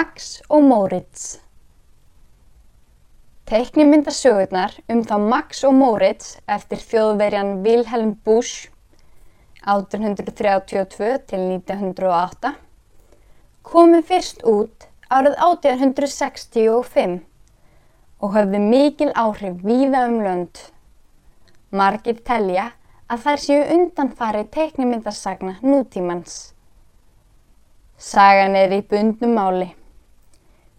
Max og Moritz Teiknimyndasögurnar um þá Max og Moritz eftir þjóðverjan Wilhelm Busch 1832 til 1908 komu fyrst út árið 1865 og höfðu mikil áhrif víða um lönd. Margir telja að þær séu undanfari teiknimyndasagna nútímans. Sagan er í bundnum máli.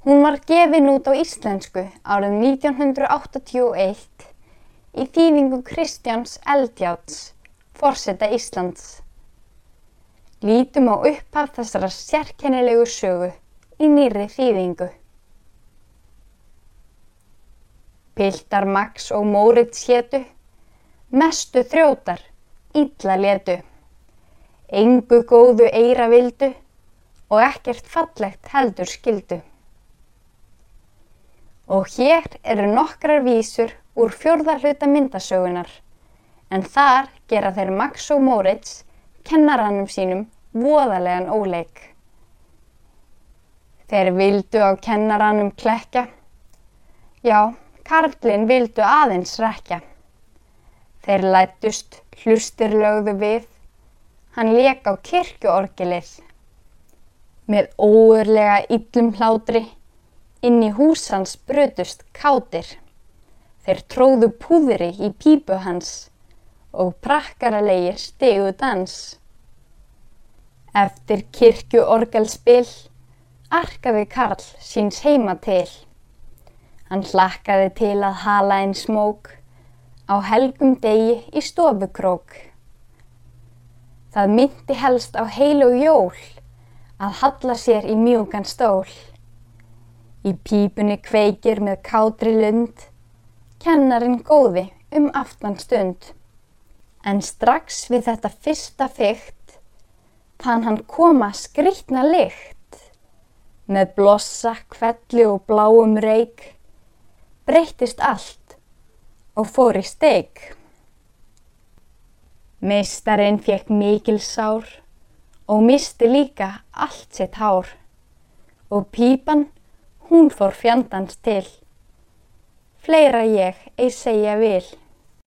Hún var gefin út á íslensku árið 1981 í þýðingu Kristjáns Eldjáts, forseta Íslands. Lítum á upphaf þessara sérkennilegu sögu í nýri þýðingu. Piltar Max og Móritz hétu, mestu þrjótar, illa létu, engu góðu eira vildu og ekkert fallegt heldur skildu. Og hér eru nokkrar vísur úr fjórðarhluta myndasögunar, en þar gera þeir Max og Moritz kennarannum sínum voðalegan óleik. Þeir vildu á kennarannum klekja, já, Karlinn vildu aðeins rekja. Þeir lættust, hlustir lögðu við, hann leik á kirkjuorgilið. Með óurlega yllum hlátri, inn í hús hans brutust kátir. Þeir tróðu púðri í pípu hans og prakkaralegir stegu dans. Eftir kirkju orgelspill arkaði Karl síns heima til. Hann hlakkaði til að hala einn smók á helgum degi í stofukrók. Það myndi helst á heil og jól að halla sér í mjúkan stól. Í pípunni kveikir með kátri lund, kennarinn góði um aftan stund. En strax við þetta fyrsta fyrkt fann hann koma skrítna lykt. Með blossa, kvelli og bláum reik breyttist allt og fór í steik. Meistarinn fekk mikil sár og misti líka allt sitt hár og pípan hún fór fjandans til. Fleira ég ei segja vil.